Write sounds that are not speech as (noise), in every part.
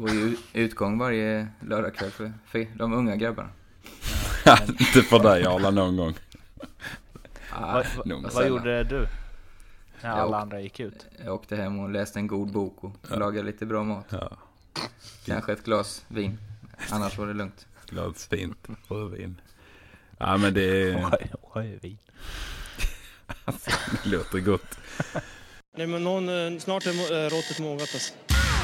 var ju utgång varje lördagkväll för, för de unga grabbarna. Inte för dig Arla någon gång. Ah, Vad- nog Vad gjorde du? När alla åk- andra gick ut? Jag åkte hem och läste en god bok och lagade lite bra mat. Ja, Kanske ett glas vin. Annars var det lugnt. glas fint rödvin. Ja men det, Rödvin. (laughs) det låter gott. Nej, men någon, eh, snart är eh, råttet mogat alltså.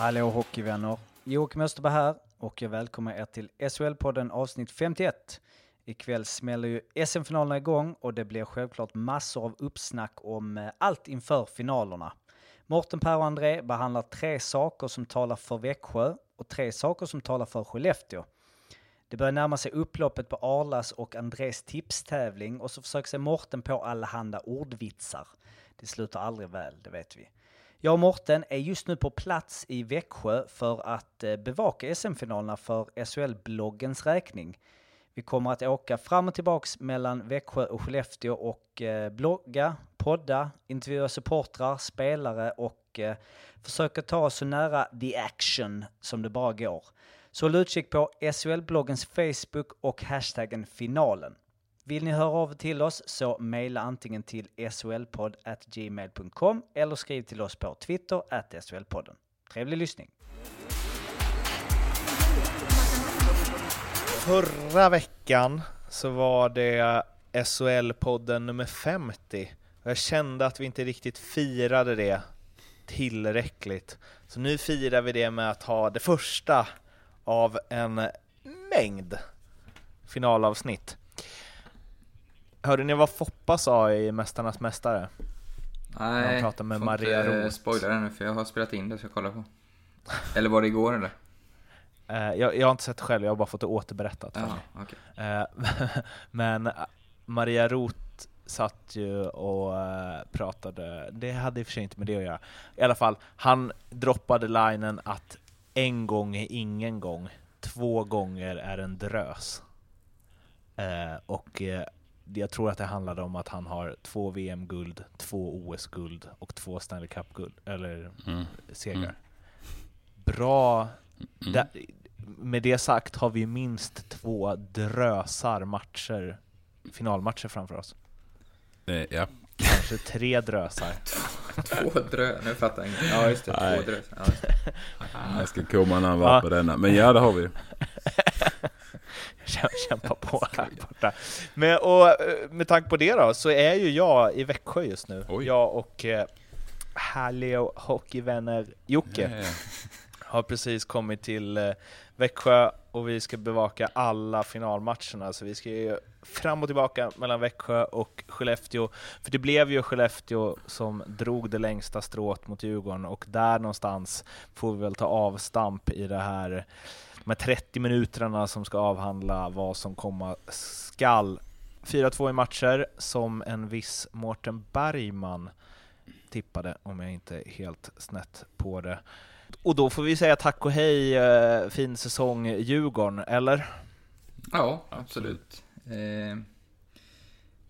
Hallå hockeyvänner! Joakim Österberg här och jag välkomnar er till SHL-podden avsnitt 51. Ikväll smäller ju SM-finalerna igång och det blir självklart massor av uppsnack om eh, allt inför finalerna. Morten, Per och André behandlar tre saker som talar för Växjö och tre saker som talar för Skellefteå. Det börjar närma sig upploppet på Arlas och Andrés tipstävling och så försöker sig Morten på allehanda ordvitsar. Det slutar aldrig väl, det vet vi. Jag och Morten är just nu på plats i Växjö för att eh, bevaka SM-finalerna för SHL-bloggens räkning. Vi kommer att åka fram och tillbaks mellan Växjö och Skellefteå och eh, blogga, podda, intervjua supportrar, spelare och eh, försöka ta oss så nära the action som det bara går. Så håll utkik på SHL-bloggens Facebook och hashtaggen finalen. Vill ni höra av er till oss så mejla antingen till solpodd@gmail.com eller skriv till oss på Twitter at solpodden. Trevlig lyssning! Förra veckan så var det SHL-podden nummer 50. Och jag kände att vi inte riktigt firade det tillräckligt. Så nu firar vi det med att ha det första av en mängd finalavsnitt. Hörde ni vad Foppa sa i Mästarnas Mästare? Nej, Han pratar med Maria inte Roth. spoila det nu för jag har spelat in det så jag kollar på. Eller var det igår eller? Eh, jag, jag har inte sett det själv, jag har bara fått det återberättat för mig. okej. Eh, (laughs) Men eh, Maria Roth satt ju och pratade, det hade i och för sig inte med det att göra. I alla fall, han droppade linen att en gång är ingen gång, två gånger är en drös. Eh, Och jag tror att det handlade om att han har två VM-guld, två OS-guld och två Stanley Cup-guld, eller Mm. segrar. Mm. Bra. Mm. Där, med det sagt har vi minst två drösar matcher, finalmatcher framför oss. Eh, ja. Kanske tre drösar. (laughs) Två drö... Nu fattar jag inget. Ja just det, Nej. två drö. Ja, just det. Jag ska komma när han var Ja. på denna. Men ja, det har vi. (laughs) Kä- Kämpa på (laughs) här borta. Men, och eh, med tanke på det då, så är ju jag i Växjö just nu. Oj. Jag och eh, härliga hockeyvänner Jocke Ja, har precis kommit till eh, Växjö och vi ska bevaka alla finalmatcherna. Så vi ska ju fram och tillbaka mellan Växjö och Skellefteå. För det blev ju Skellefteå som drog det längsta strået mot Djurgården och där någonstans får vi väl ta avstamp i det här de här 30 minuterna som ska avhandla vad som komma skall. 4-2 i matcher som en viss Mårten Bergman tippade, om jag inte är helt snett på det. Och då får vi säga tack och hej, eh, fin säsong Djurgården, eller? Ja, absolut. Eh,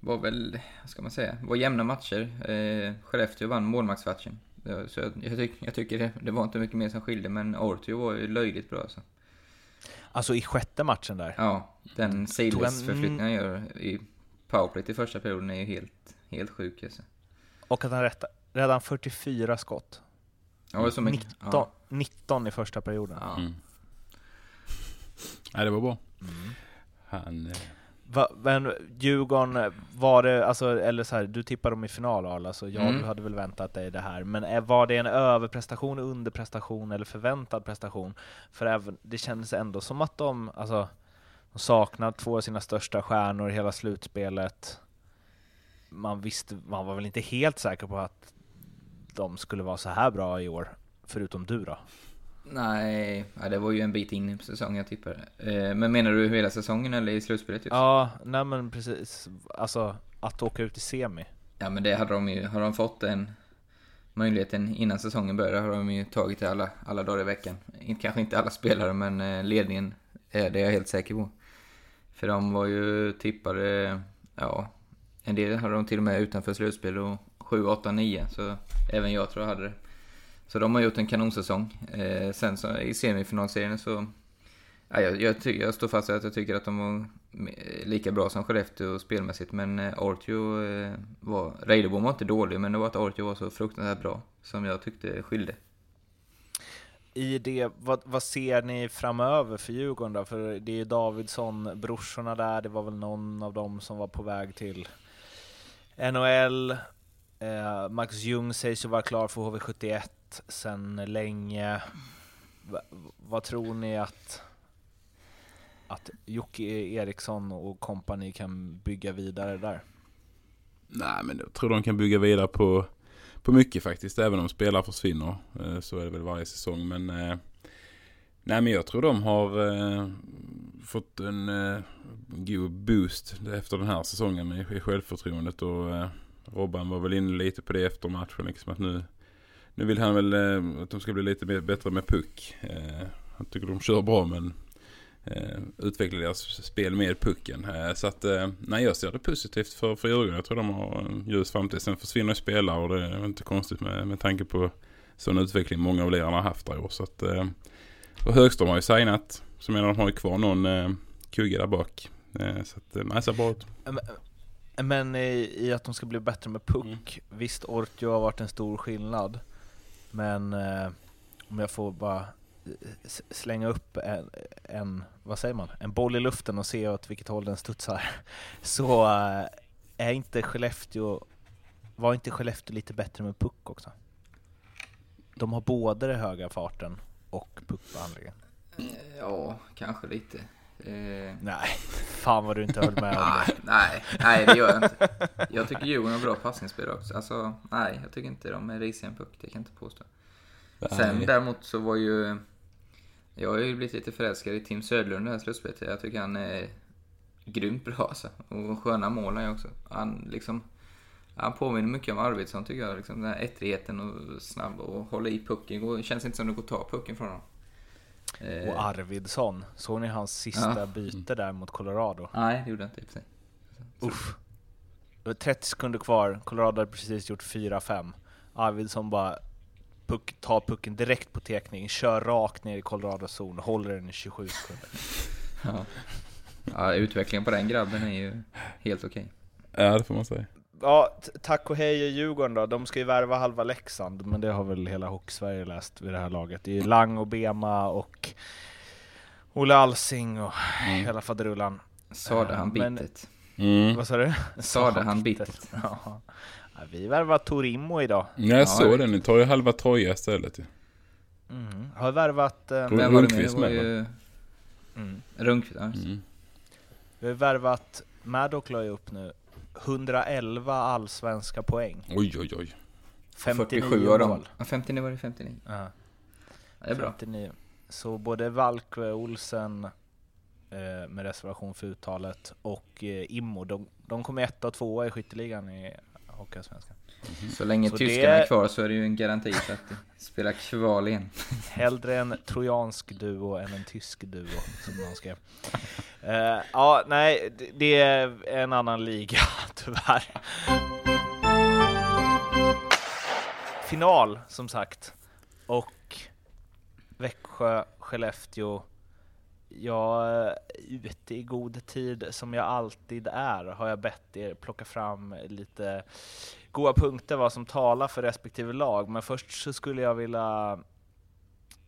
var väl, vad ska man säga, var jämna matcher. Eh, Skellefteå vann målmaktsmatchen. Så jag, jag, tyck, jag tycker det, det var inte mycket mer som skilde, men Ortio var ju löjligt bra alltså. Alltså i sjätte matchen där. Ja, den sidledsförflyttningen han gör i powerplay i första perioden är ju helt, helt sjuk alltså. Och att han rätta, redan 44 skott. Ja, mycket. 19, Ja, 19 i första perioden. ja. Mm. (laughs) Nej, det var bra. Han... eh, Va, men Djurgården, var det, alltså, eller så här, du tippade dem i final Arla, så ja, Mm. du hade väl väntat dig det här. Men är- var det en överprestation, underprestation eller förväntad prestation? För även, det kändes ändå som att de, alltså, de saknade två av sina största stjärnor i hela slutspelet. Man visste, man var väl inte helt säker på att de skulle vara så här bra i år, förutom du då? Nej, ja, det var ju en bit in på säsongen jag tippade. Eh, men menar du hela säsongen eller i slutspelet? Just? Ja, nej men precis. Alltså, att åka ut i semi. Ja, men det hade de ju. Har de fått den möjligheten innan säsongen började har de ju tagit det alla, alla dagar i veckan. Kanske inte alla spelare, men eh, ledningen är det jag helt säker på. För de var ju tippade, ja, en del hade de till och med utanför slutspel och 7, 8, 9. Så även jag tror jag hade det. Så de har gjort en kanonsäsong. Eh, sen så i semifinalserien så... Ja, jag, jag, jag står fast vid att jag tycker att de var lika bra som Skellefteå spelmässigt. Men eh, Ortio eh, var... Reidebom var inte dålig, men det var att Ortio var så fruktansvärt bra. Som jag tyckte skilde. I det, vad, vad ser ni framöver för Djurgården då? För det är ju Davidsson, brorsorna där, det var väl någon av dem som var på väg till NHL. Eh, Max Ljung sägs ju vara klar för HV71 sedan länge. Va, vad tror ni att, att Jocke Eriksson och kompani kan bygga vidare där? Nej, men jag tror de kan bygga vidare på, på mycket faktiskt. Även om spelare försvinner. Eh, så är det väl varje säsong. Men, eh, nej, men jag tror de har eh, fått en god boost efter den här säsongen i självförtroendet. Och Robban var väl inne lite på det efter matchen. Liksom att nu, nu vill han väl eh, att de ska bli lite bättre med puck. Eh, han tycker de kör bra men eh, utveckla deras spel med pucken. Eh, så att, eh, nej jag ser det positivt för, för Djurgården. Jag tror de har en ljus framtid. Sen försvinner spelare och det är inte konstigt med, med tanke på sån utveckling många av lirarna har haft där i år. Så att, eh, och Högström har ju signat. Så menar de har ju kvar någon eh, kugge där bak. Eh, så att, eh, nej, ser bra ut. Men i, i, att de ska bli bättre med puck, mm. visst Ortio har varit en stor skillnad. Men eh, om jag får bara eh, slänga upp en, en, vad säger man, en boll i luften och se åt vilket håll den studsar. (laughs) Så eh, är inte Skellefteå, var inte Skellefteå lite bättre med puck också? De har både den höga farten och puckbehandlingen. Eh, ja, kanske lite. Eh... Nej, fan vad du inte höll med om det. nej, nej, det gör jag inte. (laughs) Jag tycker Djurgården har bra passningsspel också. Alltså, nej, jag tycker inte de är risiga en puck. Det kan jag inte påstå. Nej. Sen däremot så var ju... Jag har ju blivit lite förälskad i Tim Söderlund det här slutspelet. Jag tycker han är grymt bra alltså. Och sköna mål han också. Han liksom... Han påminner mycket om Arvidsson tycker jag. Liksom den här ettrigheten och snabb och hålla i pucken. Det känns inte som det går att ta pucken från honom. Eh, och Arvidsson, såg ni hans sista ja. byte där mot Colorado? Nej, det gjorde jag inte i sig. Uff. 30 sekunder kvar, Colorado hade precis gjort 4-5. Arvidsson bara puck, tar pucken direkt på tekning, kör rakt ner i Colorados zon och håller den i 27 sekunder. (laughs) ja. ja, utvecklingen på den grabben är ju helt okej. Okay. Ja, det får man säga ja, tack och hej Djurgården då. De ska ju värva halva Leksand, men det har väl hela Hockeysverige läst vid det här laget. Det är Lang och Bema och Olle Alsing och mm. hela faderullan. Sade han bitet? Mm. Vad sa du? Sade han bitet? (laughs) Ja. Vi värvar Torimo idag. Ja, jag såg det. Ni tar ju halva Troja istället ju. Mm. Har värvat... Eh, Vem var det med? Det var ju... Mm. Rundqvist, ja. Mm. Vi har värvat, Maddock la ju upp nu, 111 allsvenska poäng. Oj, oj, oj. 57 av dem. Ja, 59 var det 59. Ja. Det är bra. 59. Så både Valkve, Olsen, eh, med reservation för uttalet, och eh, Immo, de, de kommer etta och tvåa i skytteligan i Hockeyallsvenskan. Mm. Så länge så tyskarna det... är kvar så är det ju en garanti för att spela kval igen. Hellre en trojansk duo än en tysk duo, som någon skrev. Uh, ja, nej, det är en annan liga, (laughs) tyvärr. Final, som sagt. Och Växjö, Skellefteå. Jag är eh, ute i god tid, som jag alltid är, har jag bett er plocka fram lite goda punkter vad som talar för respektive lag. Men först så skulle jag vilja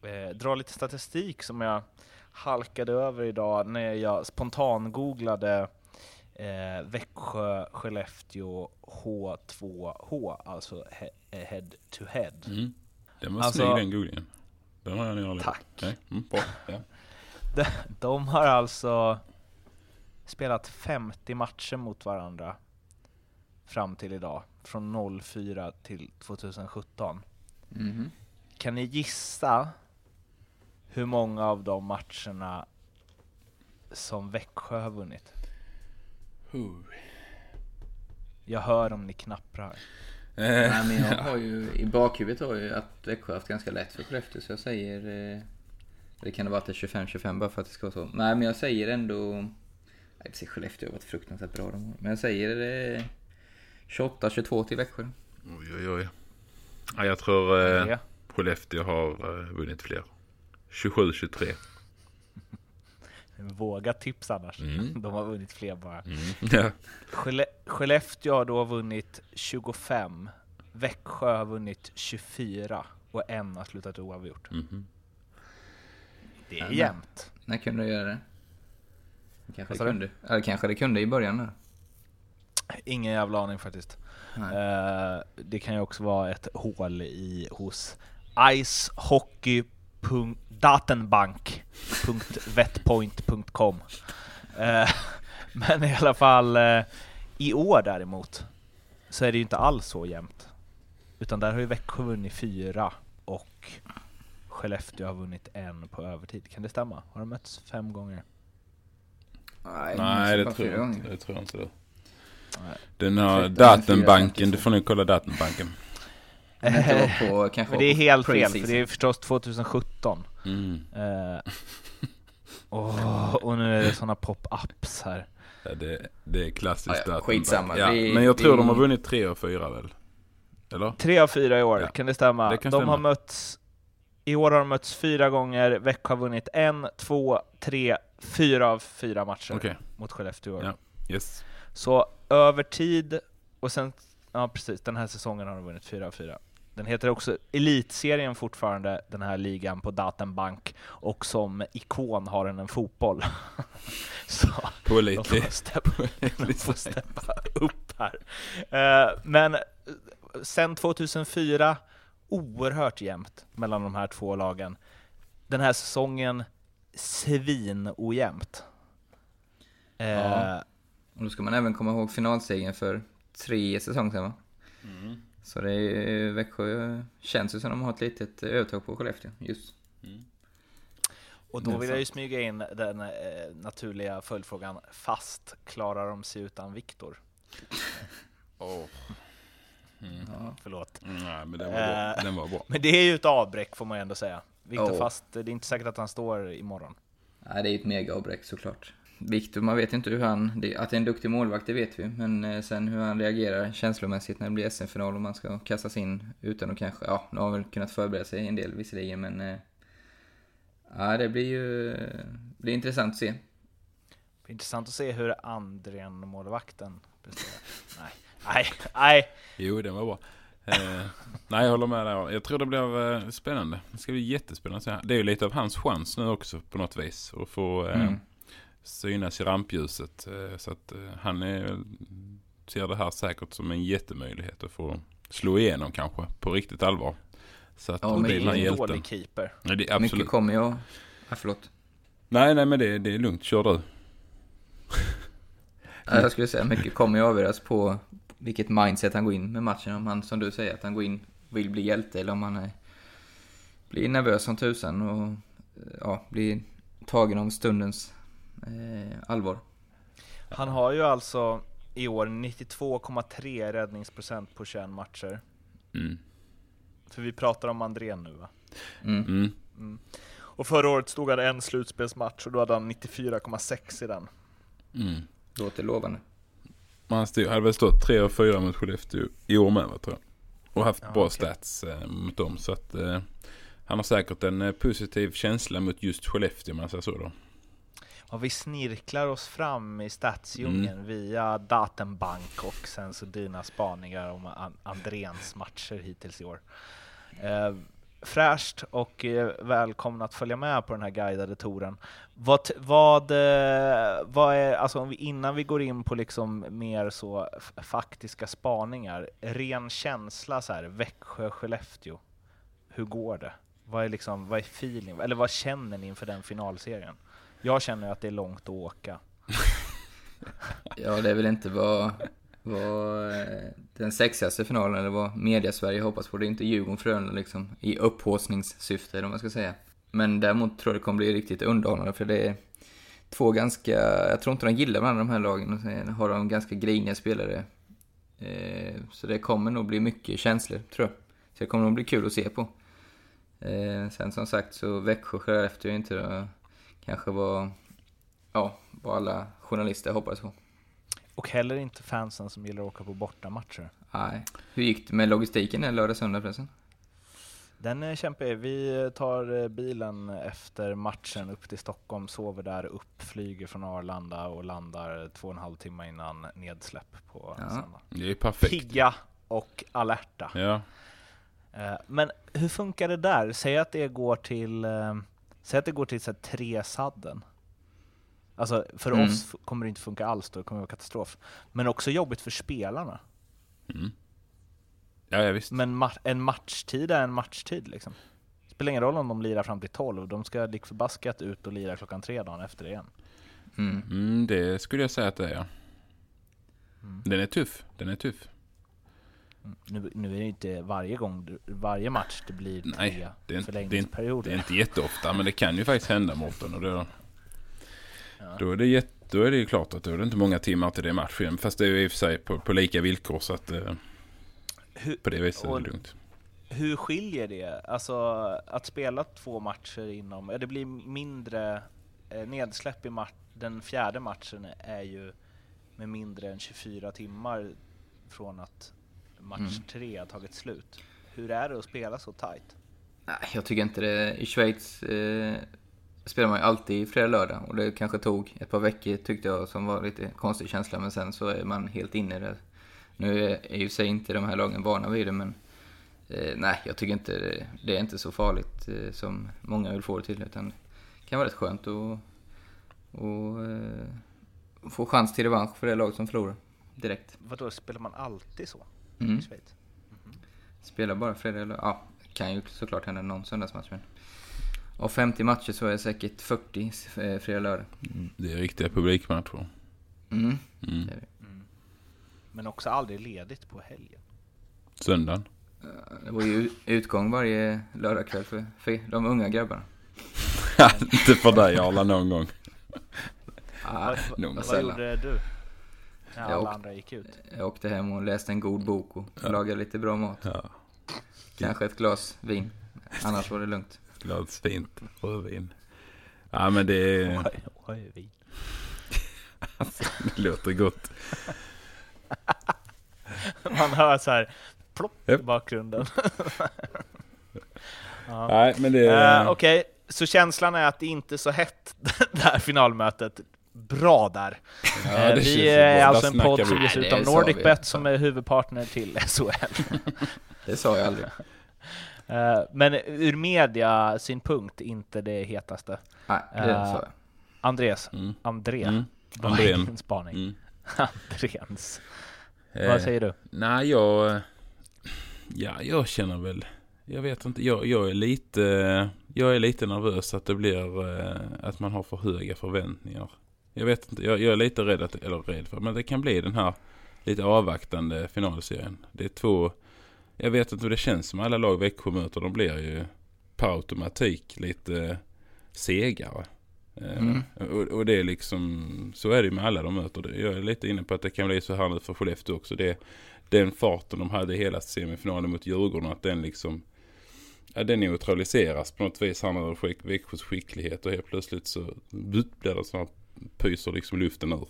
eh, dra lite statistik som jag halkade över idag när jag spontan-googlade eh, Växjö, Skellefteå H2H, alltså he head to head. Mm. Den var alltså, snygg den googlingen. Den har jag nog aldrig Tack. Nej, mm, bra. Ja. (laughs) de, de har alltså spelat 50 matcher mot varandra fram till idag. från 04 till 2017. Mhm. Kan ni gissa hur många av de matcherna som Växjö har vunnit? Jag hör om ni knapprar. Eh, Nej, men jag har ju, i bakhuvudet har jag ju att Växjö har haft ganska lätt för Skellefteå, så jag säger... Eh, det kan det vara att det är 25-25 bara för att det ska vara så. Nej, men jag säger ändå... Nej, precis, Skellefteå har varit fruktansvärt bra de. Men jag säger eh, 28-22 till Växjö. Oj, oj, oj. Ja, jag tror eh. Skellefteå har eh, vunnit fler. 27-23. (laughs) Våga tips annars. Mm. (laughs) De har vunnit fler bara. Mm. (laughs) Ja. Skelle- Skellefteå har då vunnit 25, Växjö har vunnit 24 och en har slutat oavgjort. Mhm. Det är Ja, jämnt. När kunde du göra det? Kanske det kunde. Eller kanske det kunde i början där. Ingen jävla aning faktiskt. Eh, det kan ju också vara ett hål i hos icehockey.datenbank.vetpoint.com Eh, (laughs) Men i alla fall, eh, i år däremot så är det ju inte alls så jämnt. Utan där har ju Växjö vunnit fyra och Skellefteå har vunnit en på övertid. Kan det stämma? Har de mötts fem gånger? Nej, Nej, det tror, jag inte, det tror jag inte. Det. Nej. Den fyra datenbanken, du får nog kolla datenbanken. Inte (laughs) på, kanske Men det är helt fel, för det är förstås 2017. Mm. Eh, åh, och nu är det såna pop-ups här. Ja, det, det är klassiskt Ja, ja, skitsamma. Ja, Vi- men jag tror vi- de har vunnit tre och fyra väl? Eller? Tre av fyra i år, Ja, kan det stämma? det kan de stämma. har mötts, I år har de mötts fyra gånger, Växjö har vunnit en, två, tre, fyra av fyra matcher Okej, mot Skellefteå. Ja. yes. Så över tid, och sen, ja precis, den här säsongen har de vunnit fyra av fyra. Den heter också Elitserien fortfarande, den här ligan på Datenbank, och som ikon har den en fotboll. (laughs) Så de Pålitlig. får steppa, de får steppa upp här. Eh, men eh, sen 2004, oerhört jämnt mellan de här två lagen. Den här säsongen, svin-ojämnt. Eh, Ja. Och då ska man även komma ihåg finalsegern för tre säsonger sedan va? Så det är Växjö känns ju som de har ett litet övertag på Skellefteå just. Och då vill jag ju smyga in den eh, naturliga följdfrågan, fast klarar de sig utan Viktor? (laughs) Oh. Ja. Förlåt. Nej, men den var bra. Eh. Den var bra. (laughs) Men det är ju ett avbräck får man ju ändå säga. Viktor Ja. Fast, det är inte säkert att han står imorgon. Nej, det är ju ett mega avbräck såklart. Viktor, man vet inte hur han... Det, att det är en duktig målvakt, det vet vi. Men eh, sen hur han reagerar känslomässigt när det blir SM-final och man ska kastas in utan att kanske... Ja, nu har han väl kunnat förbereda sig en del visserligen, men... Eh, ja, det blir ju... Det blir intressant att se. Det är intressant att se hur Andrén, målvakten. Nej, nej, nej. Jo, den var bra. Eh, nej, jag håller med där. Jag tror det blir eh, spännande. Det ska bli jättespännande att se. Det är ju lite av hans chans nu också på något vis. Att få eh, Mm. Synas i rampljuset. Eh, så att eh, han är, ser det här säkert som en jättemöjlighet att få slå igenom kanske på riktigt allvar. Så att Ja, men Det är en hjälten. dålig keeper. Nej, det är Mycket absolut. kommer jag... Ja, förlåt. Nej, nej, men det, det är lugnt. Kör du. (laughs) Ja, jag skulle säga mycket kommer ju avgöras på vilket mindset han går in med matchen. Om han, som du säger, att han går in vill bli hjälte eller om han är, blir nervös som tusan och ja, blir tagen av stundens allvar. Han har ju alltså i år 92,3 räddningsprocent på 21 matcher. Mm. För vi pratar om Andrén nu va? Mm. Mm. Och förra året stod han en slutspelsmatch och då hade han 94,6 i den. Mm. Låter lovande. Han hade väl stått 3 och 4 mot Skellefteå i år med, va, tror jag. Och haft Ja, bra okej. stats eh, mot dem. Så att eh, han har säkert en eh, positiv känsla mot just Skellefteå, om man säger så då. Ja, vi snirklar oss fram i statsdjungeln via Datenbank och sen så dina spaningar om An- Andréns matcher hittills i år. Eh, fräscht och eh, välkomna att följa med på den här guidade touren. Vad, vad, eh, vad är, alltså om vi, innan vi går in på liksom mer så faktiska spaningar, ren känsla så här, Växjö-Skellefteå, hur går det? Vad är liksom, vad är feeling, eller vad känner ni inför den finalserien? Jag känner att det är långt att åka. (laughs) Ja, det är väl inte vad vad eh, den sexigaste finalen, eller vad media-Sverige hoppas på. Det är inte Djurgården-Frölunda liksom, i upphaussningssyfte, om man ska säga. Men däremot tror jag det kommer bli riktigt underhållande, för det är två ganska, jag tror inte de gillar varandra de här lagen, och sen har de ganska griniga spelare. Eh, så det kommer nog bli mycket känslor, tror jag. Så det kommer nog bli kul att se på. Eh, sen som sagt så Växjö Skellefteå är inte kanske vad, ja, vad alla journalister hoppas på. Och heller inte fansen som gillar att åka på bortamatcher. Nej. Hur gick det med logistiken den lördag söndag förresten? Den är kämpig. Vi tar eh, bilen efter matchen upp till Stockholm, sover där upp, flyger från Arlanda och landar två och en halv timme innan nedsläpp på Ja. söndag. Det är perfekt. Pigga och alerta. Ja. Eh, Men hur funkar det där? Säg att det går till, eh, säg att det går till så tre sadden. Alltså för Mm. oss kommer det inte funka alls då, det kommer vara katastrof. Men också jobbigt för spelarna. Mm. Ja, ja, visst. Men ma- en matchtid är en matchtid liksom. Spelar ingen roll om de lirar fram till 12, de ska lik förbaskat ut och lira klockan tre dagen efter det igen. Mm. Mm, det skulle jag säga att det är. ja. Mm. Den är tuff. Den är tuff. Nu, nu är det inte varje gång, varje match det blir tre Nej, det är, inte, det, är inte, förlängningsperioder. det är inte jätteofta, men det kan ju faktiskt hända Mårten. Och då, Ja. då, är det då är det ju klart att då är det inte många timmar till det är match igen. Fast det är ju i och för sig på, på lika villkor så att eh, Hur, på det viset är och- det lugnt. hur skiljer det? Alltså att spela två matcher inom, det blir mindre eh, nedsläpp i match, den fjärde matchen är ju med mindre än 24 timmar från att match Mm. tre har tagit slut. Hur är det att spela så tight? Nej, jag tycker inte det. I Schweiz eh, spelar man ju alltid fredag, lördag. Och det kanske tog ett par veckor tyckte jag som var lite konstig känsla. Men sen så är man helt inne i det. Nu är ju sig inte de här lagen vana vid det, men eh, nej, jag tycker inte det, det är inte så farligt eh, som många vill få det till. Utan det kan vara rätt skönt att och, eh, få chans till revansch för det lag som förlorar direkt. Vadå, spelar man alltid så Mm. i Schweiz? Spelar bara fredag eller Ja, kan ju såklart hända någon söndagsmatch men... Av 50 matcher så är säkert 40 eh, fredag lördag. Det är riktiga publikmatcher. Mm. Mm. det är det. Men också aldrig ledigt på helgen. Söndagen. Det var ju utgång varje lördagkväll för, för de unga grabbarna. (laughs) inte för dig Arla någon gång. Ah, vad, gjorde du? När Jag alla åkte- andra gick ut? jag åkte hem och läste en god bok och lagade lite bra mat. Ja. Kanske ett glas vin. Annars var det lugnt. Glas fint rödvin. Ja men det, oj, vi. (laughs) det låter gott. (laughs) Man hör så här plopp Japp. i bakgrunden. (laughs) ja. Nej men det... Eh, Okej, så känslan är att det inte är så hett det här finalmötet. Bra där! ja, Eh, det vi är alltså en podd som ges ut av det sa Nordic vi. Bet som är huvudpartner till (laughs) SHL. (laughs) Det sa jag aldrig. Eh, Men ur media-synpunkt inte det hetaste. Nej, det Eh, sa jag. Andres, Mm. André, Mm. vad Andrén. spaning? Mm. (laughs) Andréns. Eh, Vad säger du? Nej, jag... Ja, jag känner väl... Jag vet inte. Jag, jag är lite... Jag är lite nervös att det blir... Att man har för höga förväntningar. Jag vet inte. Jag, jag är lite rädd att... Eller rädd för... Men det kan bli den här lite avvaktande finalserien. Det är två... Jag vet inte hur det känns som alla lag Växjö möter. De blir ju per automatik lite segare. Eh, Mm. Och, och det är liksom, så är det ju med alla de möter. Jag är lite inne på att det kan bli så här nu för Skellefteå också. Det, den farten de hade hela semifinalen mot Djurgården, att den liksom, ja, den neutraliseras på något vis. Han har skick, Växjös skicklighet och helt plötsligt så blir det så här, pyser liksom luften ur.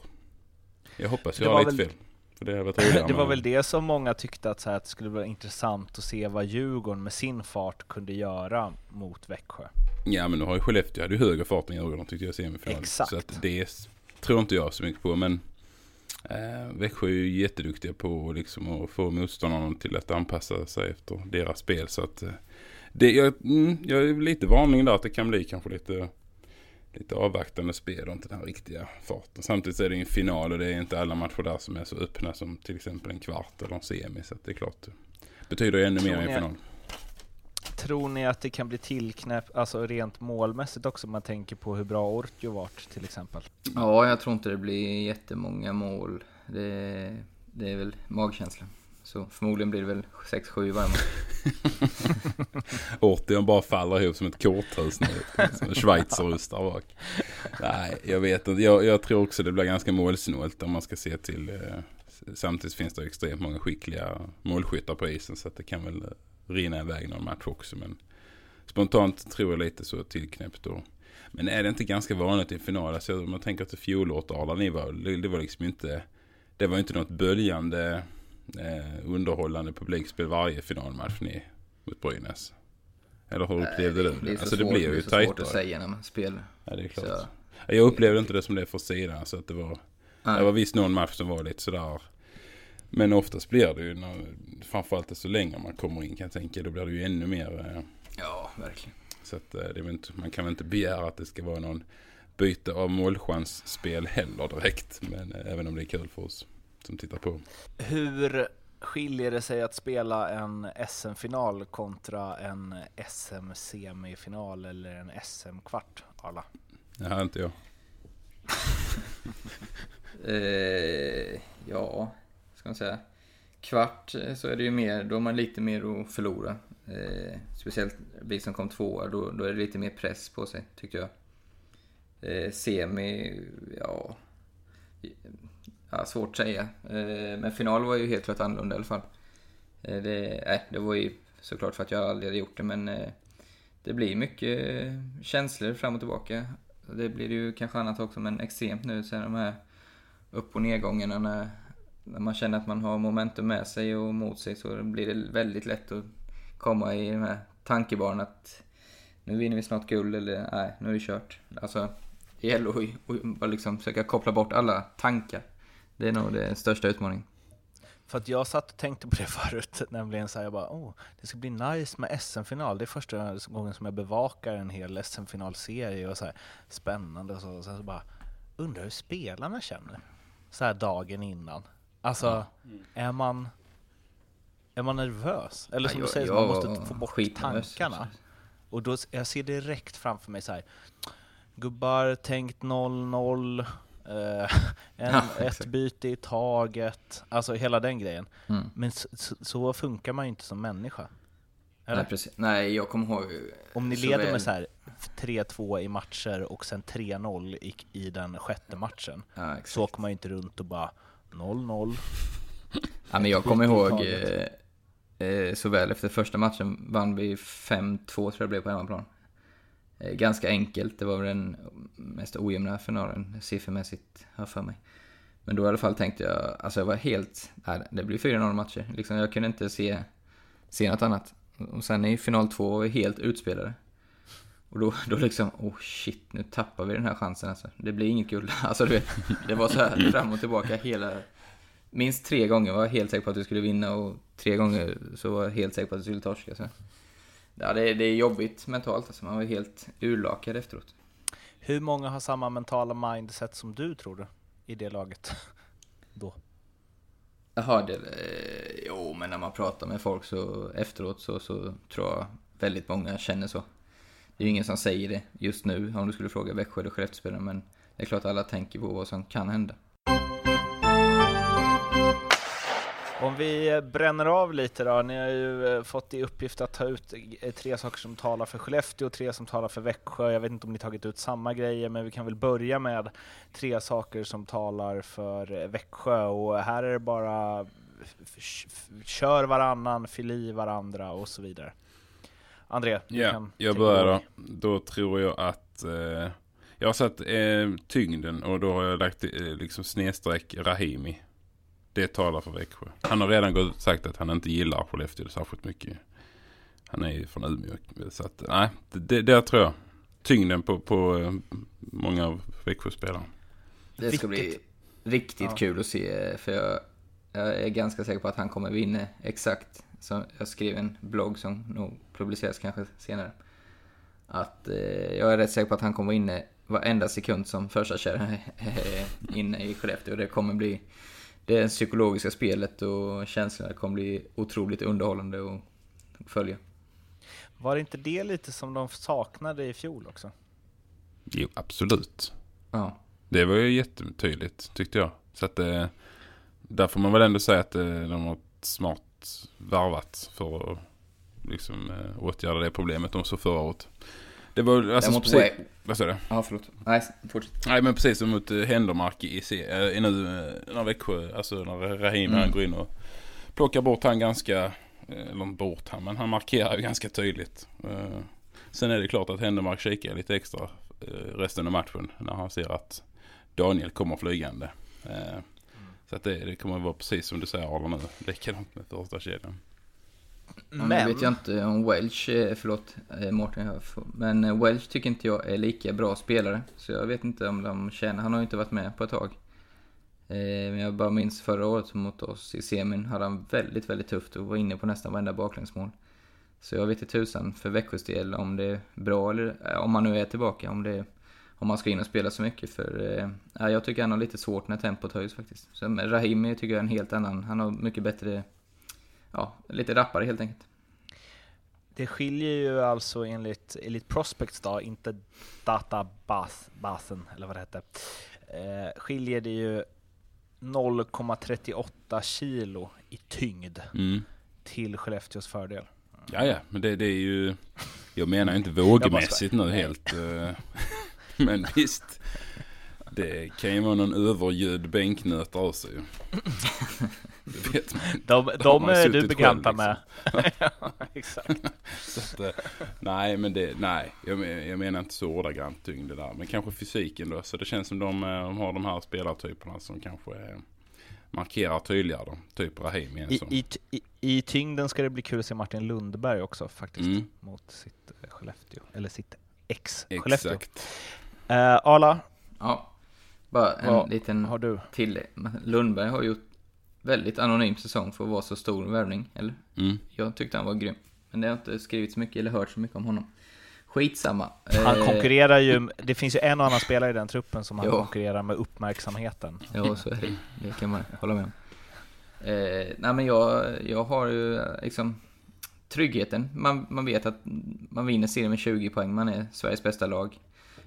Jag hoppas jag har lite väl- fel. Det (clears throat) Det var väl det som många tyckte att, så här, att det skulle vara intressant att se vad Djurgården med sin fart kunde göra mot Växjö. Ja men nu har ju Skellefteå hade ju högre fart än Djurgården tyckte jag i semifinalen. Exakt. Så att det tror inte jag så mycket på. Men eh, Växjö är ju jätteduktiga på att liksom, att få motståndarna till att anpassa sig efter deras spel. Så att eh, det, jag, mm, jag är lite varning där att det kan bli kanske lite, lite avvaktande spel och inte den riktiga farten. Samtidigt är det en final och det är inte alla matcher där som är så öppna som till exempel en kvart eller en semi. Så att det är klart det betyder ju ännu Tror mer i ni- en final. Tror ni att det kan bli tillknäppt, alltså rent målmässigt också, om man tänker på hur bra Ortio varit till exempel? Ja, jag tror inte det blir jättemånga mål. Det, det är väl magkänslan. Så förmodligen blir det väl 6-7 i varje match. Ortion (laughs) bara faller ihop som ett korthus nu. Som en schweizerost där bak. Nej, jag vet inte. Jag, jag tror också det blir ganska målsnålt om man ska se till. Eh, samtidigt finns det extremt många skickliga målskyttar på isen. Så att det kan väl eh, rinna iväg någon match också. Men spontant tror jag lite så tillknäppt då. Men är det inte ganska vanligt i final? Alltså om man tänker till fjolåret ni var, det var liksom inte, det var inte något böljande eh, underhållande publikspel varje finalmatch ni mot Brynäs. Eller hur upplevde du det? Det så alltså svårt, det blir ju det är så tajtare. svårt att säga när man spelar. Ja, det är klart. Så, Jag upplevde inte det som det för sidan. Så att det var, nej. det var visst någon match som var lite sådär. Men oftast blir det ju, när, framförallt desto längre man kommer in kan jag tänka, då blir det ju ännu mer. Eh, Ja, verkligen. så att eh, det är inte, man kan väl inte begära att det ska vara någon byte av målchansspel heller direkt. Men eh, även om det är kul för oss som tittar på. Hur skiljer det sig att spela en SM-final kontra en SM-semifinal eller en SM-kvart, Arla? Det här är inte jag. (laughs) Eh, ja, ska man säga. Kvart eh, så är det ju mer, då har man lite mer att förlora. Eh, speciellt vi som kom tvåa, då, då är det lite mer press på sig, tyckte jag. Eh, semi, ja ja svårt att säga. Eh, men final var ju helt klart annorlunda i alla fall. Eh, det, nej, det var ju såklart för att jag aldrig hade gjort det, men eh, det blir mycket känslor fram och tillbaka. Det blir ju kanske annat också, men extremt nu så är de här upp och nedgångarna när, när man känner att man har momentum med sig och mot sig så blir det väldigt lätt att komma i de här tankebanan att nu vinner vi snart guld eller nej, nu är det kört. Alltså, det gäller att att liksom försöka koppla bort alla tankar. Det är nog den största utmaningen. För att jag satt och tänkte på det (laughs) förut, nämligen så här, jag bara, oh, det ska bli nice med SM-final. Det är första gången som jag bevakar en hel SM-finalserie och så här, spännande och så. Och sen så bara, undrar hur spelarna känner så här dagen innan. Alltså, är man är man nervös? Eller som Ja, du säger, jag- man måste få bort skitnervös. tankarna. Och då, jag ser direkt framför mig så här, gubbar, tänkt 0-0, eh, (laughs) en, Ja, ett byte i taget, alltså hela den grejen. Mm. Men så, så, funkar man ju inte som människa. Eller? Nej, precis. Nej, jag kommer ihåg... Om ni leder väl- med så här 3-2 i matcher och sen 3-0 i, i den sjätte matchen, Ja, så åker man ju inte runt och bara 0-0. Ja, men jag kommer ihåg eh, eh, så väl efter första matchen vann vi 5-2 tror jag det blev på hemmaplan. Eh, ganska enkelt, det var väl den mest ojämna finalen siffermässigt, har jag för mig. Men då i alla fall tänkte jag, alltså jag var helt, nej, det blir 4-0 matcher. Liksom, jag kunde inte se, se något annat. Och sen i final två var vi helt utspelade. Och då, då liksom, oh shit, nu tappar vi den här chansen alltså. Det blir inget guld. (laughs) Alltså du vet, det var så här fram och tillbaka hela... Minst tre gånger var jag helt säker på att vi skulle vinna och tre gånger så var jag helt säker på att vi skulle torska. Så. Ja, det, är- det är jobbigt mentalt alltså. Man var helt urlakad efteråt. Hur många har samma mentala mindset som du tror du i det laget? (laughs) Då. Jaha, det, eh, jo men när man pratar med folk så efteråt så, så tror jag väldigt många känner så. Det är ju ingen som säger det just nu om du skulle fråga Växjö eller Skellefteå men det är klart alla tänker på vad som kan hända. Om vi bränner av lite då, ni har ju eh, fått i uppgift att ta ut eh, tre saker som talar för Skellefteå och tre som talar för Växjö. Jag vet inte om ni tagit ut samma grejer, men vi kan väl börja med tre saker som talar för eh, Växjö och här är det bara kör varannan, fyll i varandra och så vidare. André, du kan jag börjar då. Då tror jag att eh, jag har satt eh, tyngden och då har jag lagt eh, liksom snedstreck Rahimi. Det talar för Växjö. Han har redan gått sagt att han inte gillar Skellefteå särskilt mycket. Han är ju från Umeå. Så att, nej, det, det, tror jag. Tyngden på, på eh, många av Växjö-spelarna. Det ska bli riktigt Ja. kul att se för jag, jag är ganska säker på att han kommer vinna exakt. Så jag skrev en blogg som nog publiceras kanske senare. Att eh, jag är rätt säker på att han kommer vinna varenda sekund som första kärran (laughs) är inne i Skellefteå. Det kommer bli det psykologiska spelet och känslorna kommer bli otroligt underhållande att följa. Var det inte det lite som de saknade i fjol också? Jo, absolut. Ja, Det var ju jättetydligt tyckte jag. Så att eh, där får man väl ändå säga att eh, de har smart varvat för att liksom eh, åtgärda det problemet de såg förra året. Det var alltså Däremot Wa- vad sa du? Ja, förlåt. Nej, fortsätt. Nej men precis som mot eh, Händermark i, se- eh, nu eh, när Växjö, alltså när Rahim Mm. han går in och plockar bort han ganska, eller bort han, men han markerar ju ganska tydligt. Sen är det klart att Händermark kikar lite extra resten av matchen när han ser att Daniel kommer flygande. Så att det, det kommer att vara precis som du säger Arla nu, likadant med första kedjan. Men nu vet jag inte om Welch, förlåt eh, får- men eh, Welch tycker inte jag är lika bra spelare. Så jag vet inte om de känner, han har ju inte varit med på ett tag. Eh, Men jag bara minns förra året mot oss i semin hade han väldigt, väldigt tufft och var inne på nästan varenda baklängsmål. Så jag vet inte tusan för Växjös del om det är bra eller om han nu är tillbaka, om det om man ska in och spela så mycket för ja, jag tycker han har lite svårt när tempot höjs faktiskt. Så, Rahimi tycker jag är en helt annan, han har mycket bättre, ja, lite rappare helt enkelt. Det skiljer ju alltså enligt Elite Prospects då, inte databasen eller vad det hette, eh, skiljer det ju 0,38 kilo i tyngd Mm. till Skellefteås fördel. Ja, ja, men det, det är ju... Jag menar ju inte vågmässigt nu helt. eh, (laughs) Men visst. Det kan ju vara någon övergödd bänknöt av sig. (laughs) Det vet man. De, har de man är du bekanta själv, liksom. med. (laughs) ja, exakt. Så att, eh, nej, men det, nej, jag, jag menar inte så ordagrant tyngd det där. Men kanske fysiken då. Så det känns som de, eh, de har de här spelartyperna som kanske eh, markerar tydligare. Då. Typ Rahim I, i, i, I tyngden ska det bli kul att se Martin Lundberg också faktiskt, Mm. mot sitt Skellefteå, eller sitt ex-Skellefteå. Exakt. Eh, Arla, Ja, bara en vad liten har du? till. Lundberg har gjort väldigt anonym säsong för att vara så stor värvning, eller? Mm. Jag tyckte han var grym. Men det har inte skrivit så mycket eller hört så mycket om honom. Skitsamma. Han Eh, konkurrerar ju, det finns ju en och annan spelare i den truppen som han Jo. konkurrerar med uppmärksamheten. Ja, så är det. Det kan man hålla med om. Eh, nej, men jag, jag har ju liksom tryggheten. Man, man vet att man vinner serien med 20 poäng. Man är Sveriges bästa lag.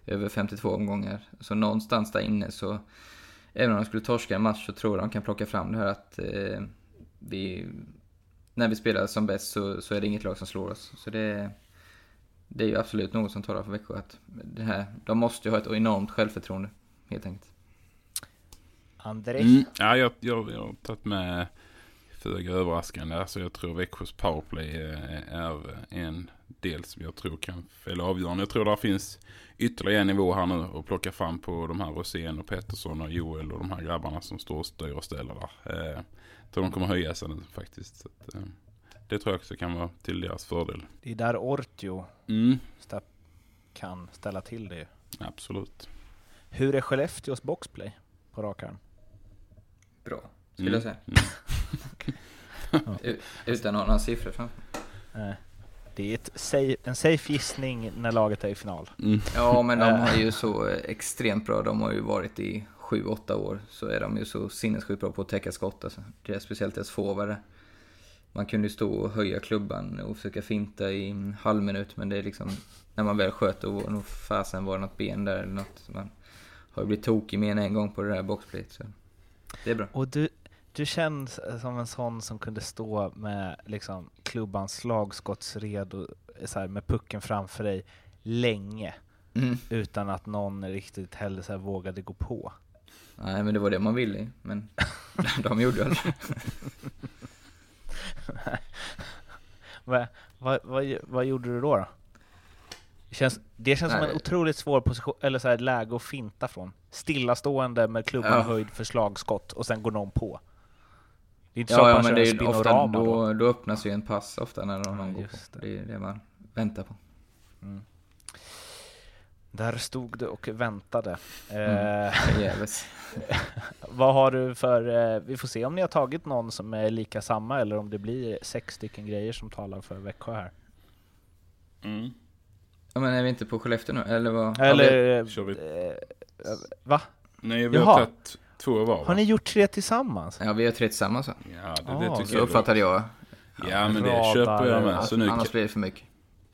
Över 52 omgångar. Så någonstans där inne så, även om de skulle torska en match så tror jag de kan plocka fram det här att eh, vi, när vi spelar som bäst så, så är det inget lag som slår oss. Så det, det är ju absolut något som talar för Växjö att det här, de måste ju ha ett enormt självförtroende, helt enkelt. André? Mm. Ja, jag, jag, jag har tagit med föga överraskande. Alltså jag tror Växjös powerplay eh, är en del som jag tror kan fälla avgörande. Jag tror där finns ytterligare en nivå här nu att plocka fram på de här Rosén och Pettersson och Joel och de här grabbarna som står och styr och ställer där. Eh, jag tror de kommer höja sig nu faktiskt. Så att, eh, det tror jag också kan vara till deras fördel. Det är där Ortio Mm, kan ställa till det. absolut. Hur är Skellefteås boxplay på rak arm? Bra, skulle Mm. jag säga. (laughs) U- Utan att ha några siffror framför. Eh, Det är ett safe, en safe gissning när laget är i final. Mm. Ja, men de Eh. har ju så eh, extremt bra. De har ju varit i 7-8 år. Så är de ju så sinnessjukt bra på att täcka skott. Alltså. Det är speciellt deras forward. Man kunde ju stå och höja klubban och försöka finta i en halv minut. Men det är liksom, när man väl sköt då var nog fasen var det något ben där eller något. Så man har ju blivit tokig mer än en gång på det där boxplayet. Så det är bra. Och du, du känns som en sån som kunde stå med liksom, klubbans slagskottsredo, så här, med pucken framför dig länge Mm. utan att någon riktigt heller så här, vågade gå på. Nej, men det var det man ville Men (laughs) de gjorde aldrig vad, vad, vad, vad gjorde du då? då? Det känns, det känns som en otroligt svår position, eller så här, läge att finta från. Stillastående med klubban Ja. höjd för slagskott och sen går någon på. Det är inte så Ja, att ja man men kör det en är ofta, då. då, då öppnas ju en pass ofta när någon Ja, går just på. det. Det är det man väntar på. Där stod du och väntade. Mm. Eh, (laughs) vad har du för... Eh, vi får se om ni har tagit någon som är lika samma eller om det blir sex stycken grejer som talar för Växjö här. Mm. Ja men är vi inte på Skellefteå nu? Eller vad? Ja, Eller... Kör vi. eh, va? Nej, vi Jaha. har tagit två var va? Har ni gjort tre tillsammans? ja, vi har tre tillsammans va? Ja, det, Ah, det så tycker Så jag. uppfattade jag. Ja, men det köper jag med. Så nu Annars blir det för mycket.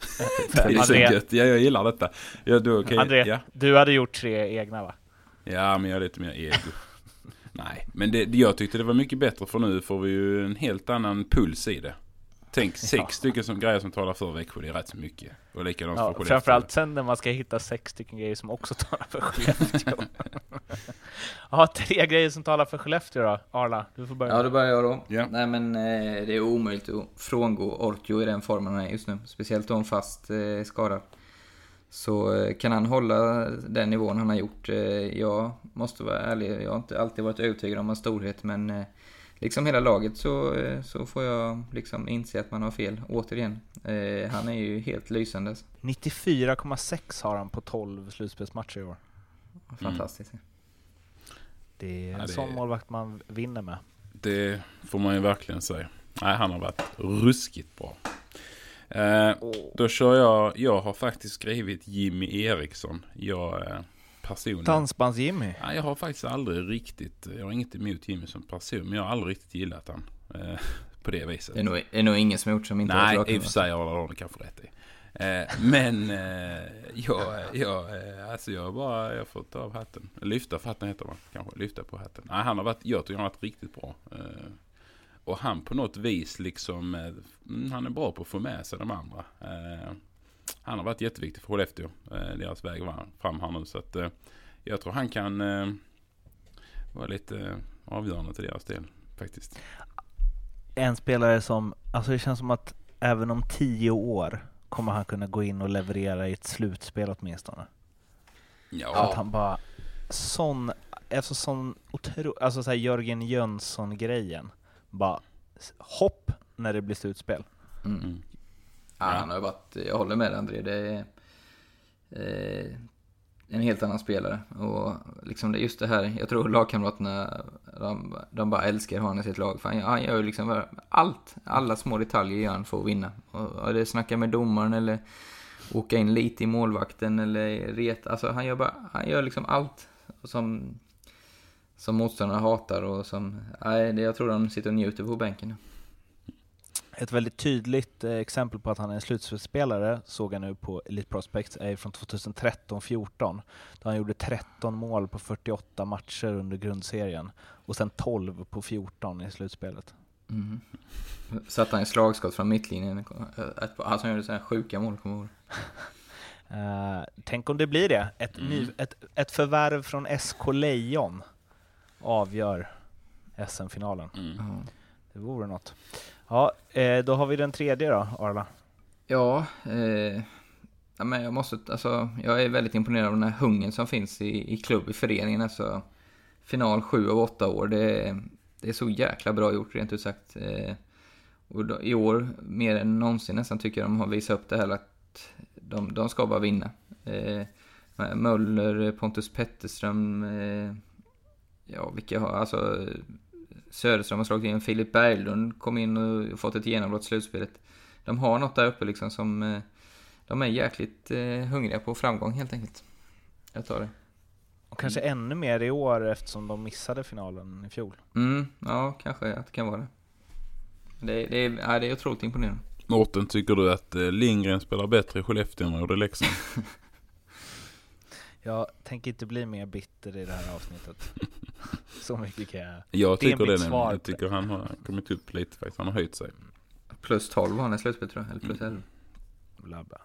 (laughs) Det är så gött. Ja, jag gillar detta. Ja, då, okay, André ja. du hade gjort tre egna va? ja, men jag har lite mer ego. Nej, men det, jag tyckte det var mycket bättre för nu får vi ju en helt annan puls i det. Tänk (laughs) sex Ja. stycken som grejer som talar för Växjö, det är rätt så mycket. Och likadant Ja, för Skellefteå. framförallt sen när man ska hitta sex stycken grejer som också talar för Skellefteå. (laughs) Ja, tre grejer som talar för Skellefteå då. Arla, du får börja. Ja, då börjar jag då. Ja. Nej men eh, det är omöjligt att frångå Ortio i den formen han är just nu. Speciellt om fast eh, skadad. Så eh, kan han hålla den nivån han har gjort. Eh, jag måste vara ärlig, jag har inte alltid varit övertygad om hans storhet men eh, liksom hela laget så, eh, så får jag liksom inse att man har fel, återigen. Eh, han är ju helt lysande. 94,6 har han på 12 slutspelsmatcher i år. Fantastiskt. Det är en Ja, det sån målvakt man vinner med. Det får man ju verkligen säga. Nej, han har varit ruskigt bra. Eh, då kör jag, jag har faktiskt skrivit Jimmy Eriksson. Jag eh, personligen. Dansbands-Jimmy. Nej, jag har faktiskt aldrig riktigt, jag har inget emot Jimmy som person, men jag har aldrig riktigt gillat han. Eh, på det viset. Det är nog, det är nog ingen som gjort som inte Nej, i och för sig har Arne kanske rätt i. Eh, men eh, jag, jag, eh, alltså jag bara, jag får ta av hatten. Lyfta för hatten heter man kanske, lyfta på hatten. Nej, han har varit, jag tycker han har varit riktigt bra. Eh, och han på något vis liksom, eh, mm, han är bra på att få med sig de andra. Han har varit jätteviktig för Skellefteå, eh, deras väg var- fram här nu. Så att eh, jag tror han kan eh, vara lite eh, avgörande till deras del faktiskt. En spelare som, alltså det känns som att även om tio år kommer han kunna gå in och leverera i ett slutspel åtminstone. Ja, att han bara, sån, alltså sån otro, alltså såhär Jörgen Jönsson-grejen. Bara hopp när det blir slutspel. Mm. Ja, han har varit, jag håller med dig, André. Det är eh, en helt annan spelare. Och liksom det, just det här, jag tror lagkamraterna, de, de bara älskar honom i sitt lag. För han, han gör ju liksom allt, alla små detaljer gör han för att vinna. Och, och det snackar med domaren eller åka in lite i målvakten eller ret, alltså han gör bara, han gör liksom allt som, som motståndarna hatar och som, nej, jag tror de sitter och njuter på bänken. Ett väldigt tydligt eh, exempel på att han är en slutspelsspelare såg jag nu på Elite Prospects är från 2013-14 då han gjorde 13 mål på 48 matcher under grundserien och sen 12 på 14 i slutspelet. Mm. (laughs) Satt han i slagskott från mittlinjen. Ett- Alltså han gjorde så här sjuka mål, kommer jag ihåg. (laughs) Eh, tänk om det blir det. Ett, ny, ett, ett förvärv från SK Lejon avgör SM-finalen. Mm. Det vore något. Ja, eh, då har vi den tredje då, Arla. Ja, eh, ja, men jag måste, alltså, jag är väldigt imponerad av den här hungern som finns i, i klubb, i föreningen. Alltså, final sju av åtta år, det är, det är så jäkla bra gjort rent ut sagt. Eh, och då, i år, mer än någonsin nästan, tycker jag de har visat upp det här att de, de ska bara vinna. Eh, Möller, Pontus Petterström, eh, ja vilka har, alltså Söderström har slagit in, Filip Berglund kom in och fått ett genombrott i slutspelet. De har något där uppe liksom som, eh, de är jäkligt eh, hungriga på framgång helt enkelt. Jag tar det. Och kanske ännu mer i år eftersom de missade finalen i fjol. Mm, ja, kanske att det kan vara det. Det, det, är, ja, det är otroligt imponerande. Mårten, tycker du att eh, Lindgren spelar bättre i Skellefteå än han gjorde i Leksand? (laughs) Jag tänker inte bli mer bitter i det här avsnittet. (laughs) Så mycket kan jag... Jag Det är tycker det. mitt nämligen. svar. Jag tycker han har kommit upp lite faktiskt. Han har höjt sig. Plus 12 var han i slutspelet tror jag, eller plus Mm. 11. Bla bla.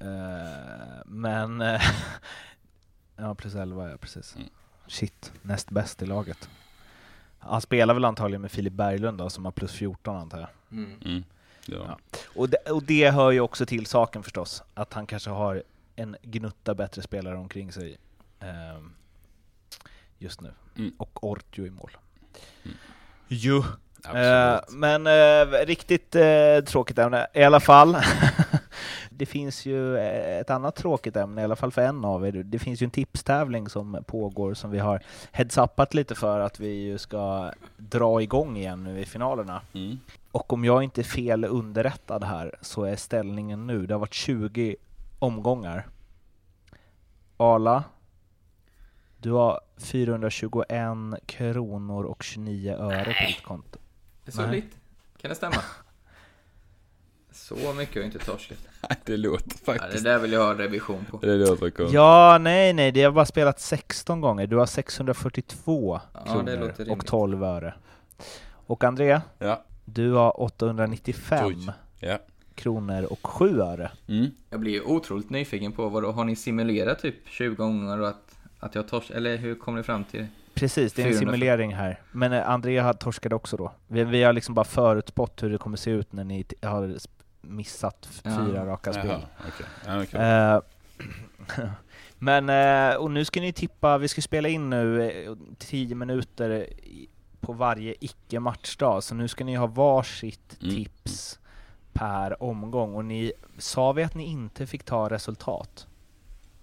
Eh, men... eh, (laughs) ja, plus 11 ja, precis. Mm. Shit, näst bäst i laget. Han spelar väl antagligen med Filip Berglund då, som har plus 14 antar jag. Mm. Mm. Ja. Ja. Och det, och det hör ju också till saken förstås, att han kanske har en gnutta bättre spelare omkring sig ehm, just nu. Mm. Och Ortio i mål. Mm. Jo. Eh, men eh, riktigt eh, tråkigt ämne i alla fall. (laughs) det finns ju eh, ett annat tråkigt ämne, i alla fall för en av er. Det finns ju en tipstävling som pågår som vi har heads-upat lite för att vi ju ska dra igång igen nu i finalerna. Mm. Och om jag inte är fel underrättad här så är ställningen nu, det har varit 20 omgångar. Arla, du har 421 kronor och 29 öre på ditt konto. Det är så Nej. lite. Kan det stämma? (laughs) Så mycket har inte torskat. Nej, det låter Ja, det faktiskt. där vill jag ha revision på. Det låter konstigt. Ja, nej, nej, det har bara spelat 16 gånger. Du har 642 Ja, det kronor låter och rimligt. 12 öre. Och André, Ja. du har 895 Oj. Ja. Kronor och 7 öre. Mm. Jag blir ju otroligt nyfiken på vad då, har ni simulerat typ 20 gånger och att, att jag tors eller hur kom ni fram till det? Precis, det är en 400. simulering här. Men eh, André har torskade också då. Vi, vi har liksom bara förutspått hur det kommer se ut när ni har missat f- Ja. fyra raka spel. Jaha, okej. Ja, okej. Eh, (clears throat) Men, eh, och nu ska ni tippa, vi ska spela in nu eh, 10 minuter i- på varje icke-matchdag, så nu ska ni ha varsitt Mm. tips per omgång. Och ni, sa vi att ni inte fick ta resultat?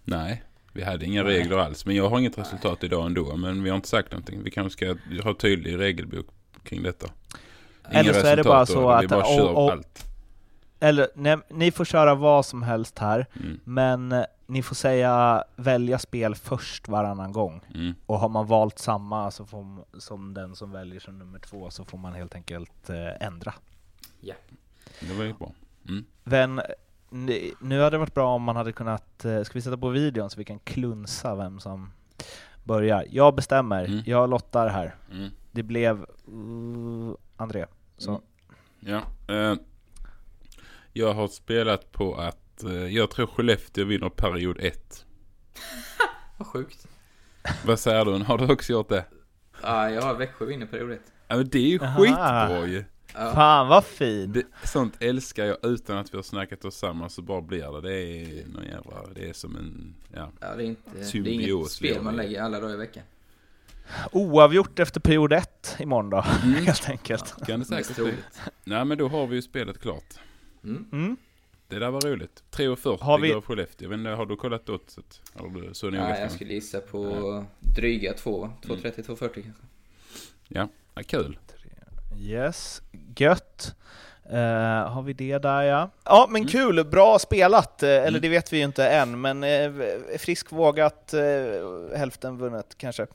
Nej, vi hade inga Nej. regler alls. Men jag har inget resultat idag ändå. Men vi har inte sagt någonting. Vi kanske ska ha tydlig regelbok kring detta. Inga Eller så är det bara så då, Vi att- bara och- kör och- allt. Eller, nej, ni får köra vad som helst här, Mm. men eh, ni får säga välja spel först varannan gång. Mm. Och har man valt samma så får, som den som väljer som nummer två så får man helt enkelt eh, ändra. Det var ju bra. Mm. Men ni- nu hade det varit bra om man hade kunnat, eh, ska vi sätta på videon så vi kan klunsa vem som börjar? Jag bestämmer, Mm. jag lottar här. Mm. Det blev uh, André. Så. Mm. Ja. Eh, jag har spelat på att eh, jag tror Skellefteå vinner period 1. (laughs) Vad sjukt. Vad säger du? Har du också gjort det? Ja, jag har Växjö vinner period ett. Ja, men det är ju Aha. skitbra ju. Ja. Fan vad fin! Det, sånt älskar jag utan att vi har snackat oss samman så bara blir det. Det är någon jävla, det är som en, ja. Ja, det är inte, det är inget spel man lägger alla dagar i veckan. Oavgjort efter period ett imorgon då, Mm. (laughs) helt enkelt. Kan det säkert bli. Nej men då har vi ju spelet klart. Mm. Mm. Det där var roligt. 3,40 Har vi- gav Skellefteå. Men har du kollat oddset? Har du så noga Ja, jag skulle gissa på dryga 2, 230, 240 kanske. Ja, kul. Yes, gött. Eh, har vi det där ja. Ja men kul, bra spelat. eh, Eller Mm. det vet vi ju inte än, men eh, frisk vågat, eh, hälften vunnet kanske.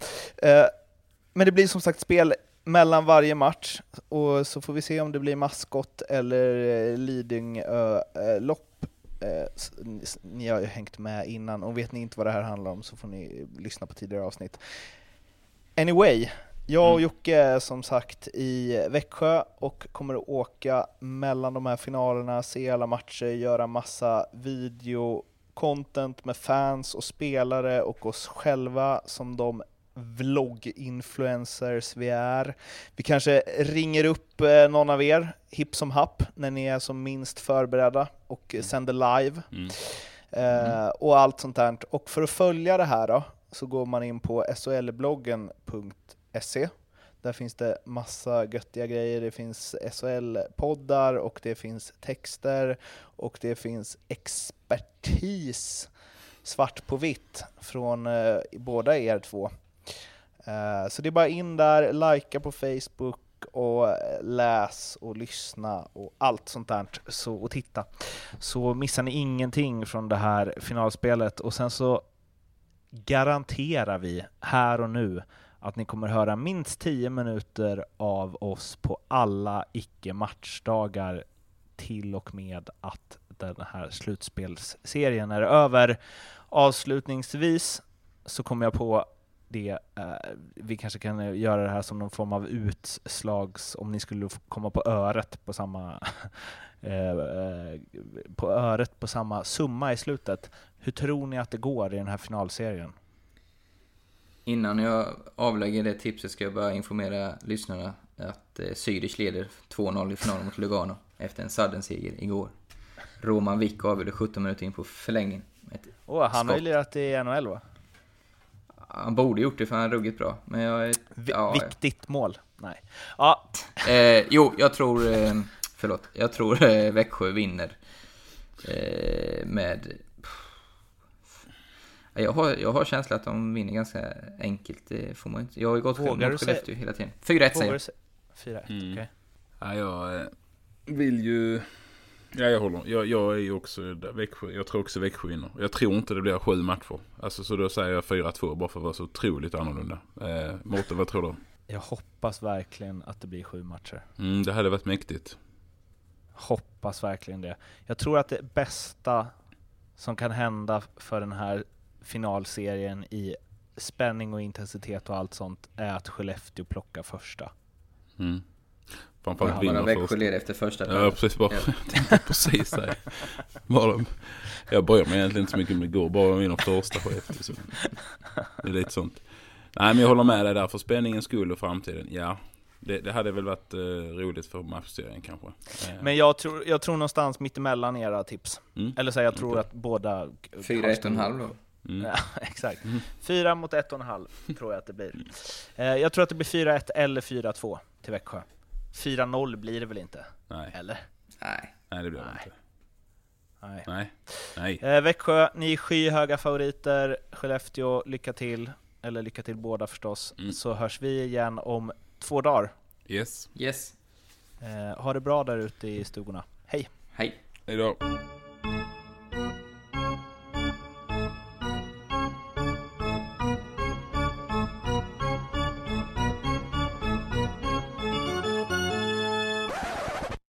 Men det blir som sagt spel mellan varje match, och så får vi se om det blir maskot eller Lidingö-lopp. Ni har ju hängt med innan, och vet ni inte vad det här handlar om så får ni lyssna på tidigare avsnitt. Anyway, jag och Mm. Jocke är som sagt i Växjö och kommer att åka mellan de här finalerna, se alla matcher, göra massa video-content med fans och spelare och oss själva som de vlogg-influencers vi är. Vi kanske ringer upp eh, någon av er, hipp som happ, när ni är som minst förberedda och eh, sänder live. Mm. Eh, och allt sånt där. Och för att följa det här då, så går man in på solbloggen.se. Där finns det massa göttiga grejer. Det finns SHL-poddar och det finns texter och det finns expertis svart på vitt från eh, båda er två. Eh, så det är bara in där, likea på Facebook och eh, läs och lyssna och allt sånt där. Så, och titta. Så missar ni ingenting från det här finalspelet och sen så garanterar vi här och nu att ni kommer höra minst 10 minuter av oss på alla icke-matchdagar till och med att den här slutspelsserien är över. Avslutningsvis så kommer jag på det, eh, vi kanske kan göra det här som någon form av utslags, om ni skulle komma på öret på samma (laughs) eh, eh, på öret på samma summa i slutet. Hur tror ni att det går i den här finalserien? Innan jag avlägger det tipset ska jag bara informera lyssnarna att eh, Zürich leder 2-0 i finalen mot Lugano efter en sudden seger igår. Roman Wick avgjorde 17 minuter in på förlängning. Ett, Oh, han har ju Skott. lirat i NHL va? han borde gjort det för han är ruggigt bra. Men jag... ja, viktigt mål? Nej. Ja, Eh, jo, jag tror... Eh, förlåt. Jag tror eh, Växjö vinner. Eh, med... Jag har, jag har känslan att de vinner ganska enkelt. Det får man inte. Jag har ju gått Vågar du mot Skellefteå hela tiden. 4-1 säger jag. du se- 4-1, Mm. okej. Ja, jag eh, vill ju... Ja, jag håller. Jag, jag är ju också där, Växjö. Jag tror också Växjö vinner. Jag tror inte det blir sju matcher. Alltså så då säger jag 4-2 bara för att vara så otroligt annorlunda. Eh, Mårten, vad tror du? Jag hoppas verkligen att det blir sju matcher. Mm, det hade varit mäktigt. Hoppas verkligen det. Jag tror att det bästa som kan hända för den här finalserien i spänning och intensitet och allt sånt är att Skellefteå plockar första. Mm. Framförallt Ja, vinner bara Växjö leder efter första. Ja, precis. Bara, Ja. jag (laughs) tänkte precis det. Bara jag bryr mig egentligen inte så mycket om det går, bara de vinner första Skellefteå. Så. Det är lite sånt. Nej, men jag håller med dig där, för spänningens skull och framtiden. Ja, det, det hade väl varit eh, roligt för matchserien kanske. Eh, Men jag tror, jag tror någonstans mittemellan era tips. mm, Eller så jag tror Okej. att båda... Fyra, ett och en halv då. Mm. Ja, (laughs) exakt. Fyra mot ett och en halv tror jag att det blir. Eh, jag tror att det blir 4-1 eller 4-2 till Växjö. 4-0 blir det väl inte? Nej, Eller? Nej. nej, det blir det Nej. inte. Nej. Nej, nej. Eh, Växjö, ni är skyhöga favoriter. Skellefteå, lycka till. Eller lycka till båda förstås. Mm. Så hörs vi igen om två dagar. Yes, Yes. Eh, ha det bra där ute i stugorna. Hej! Hej. hejdå.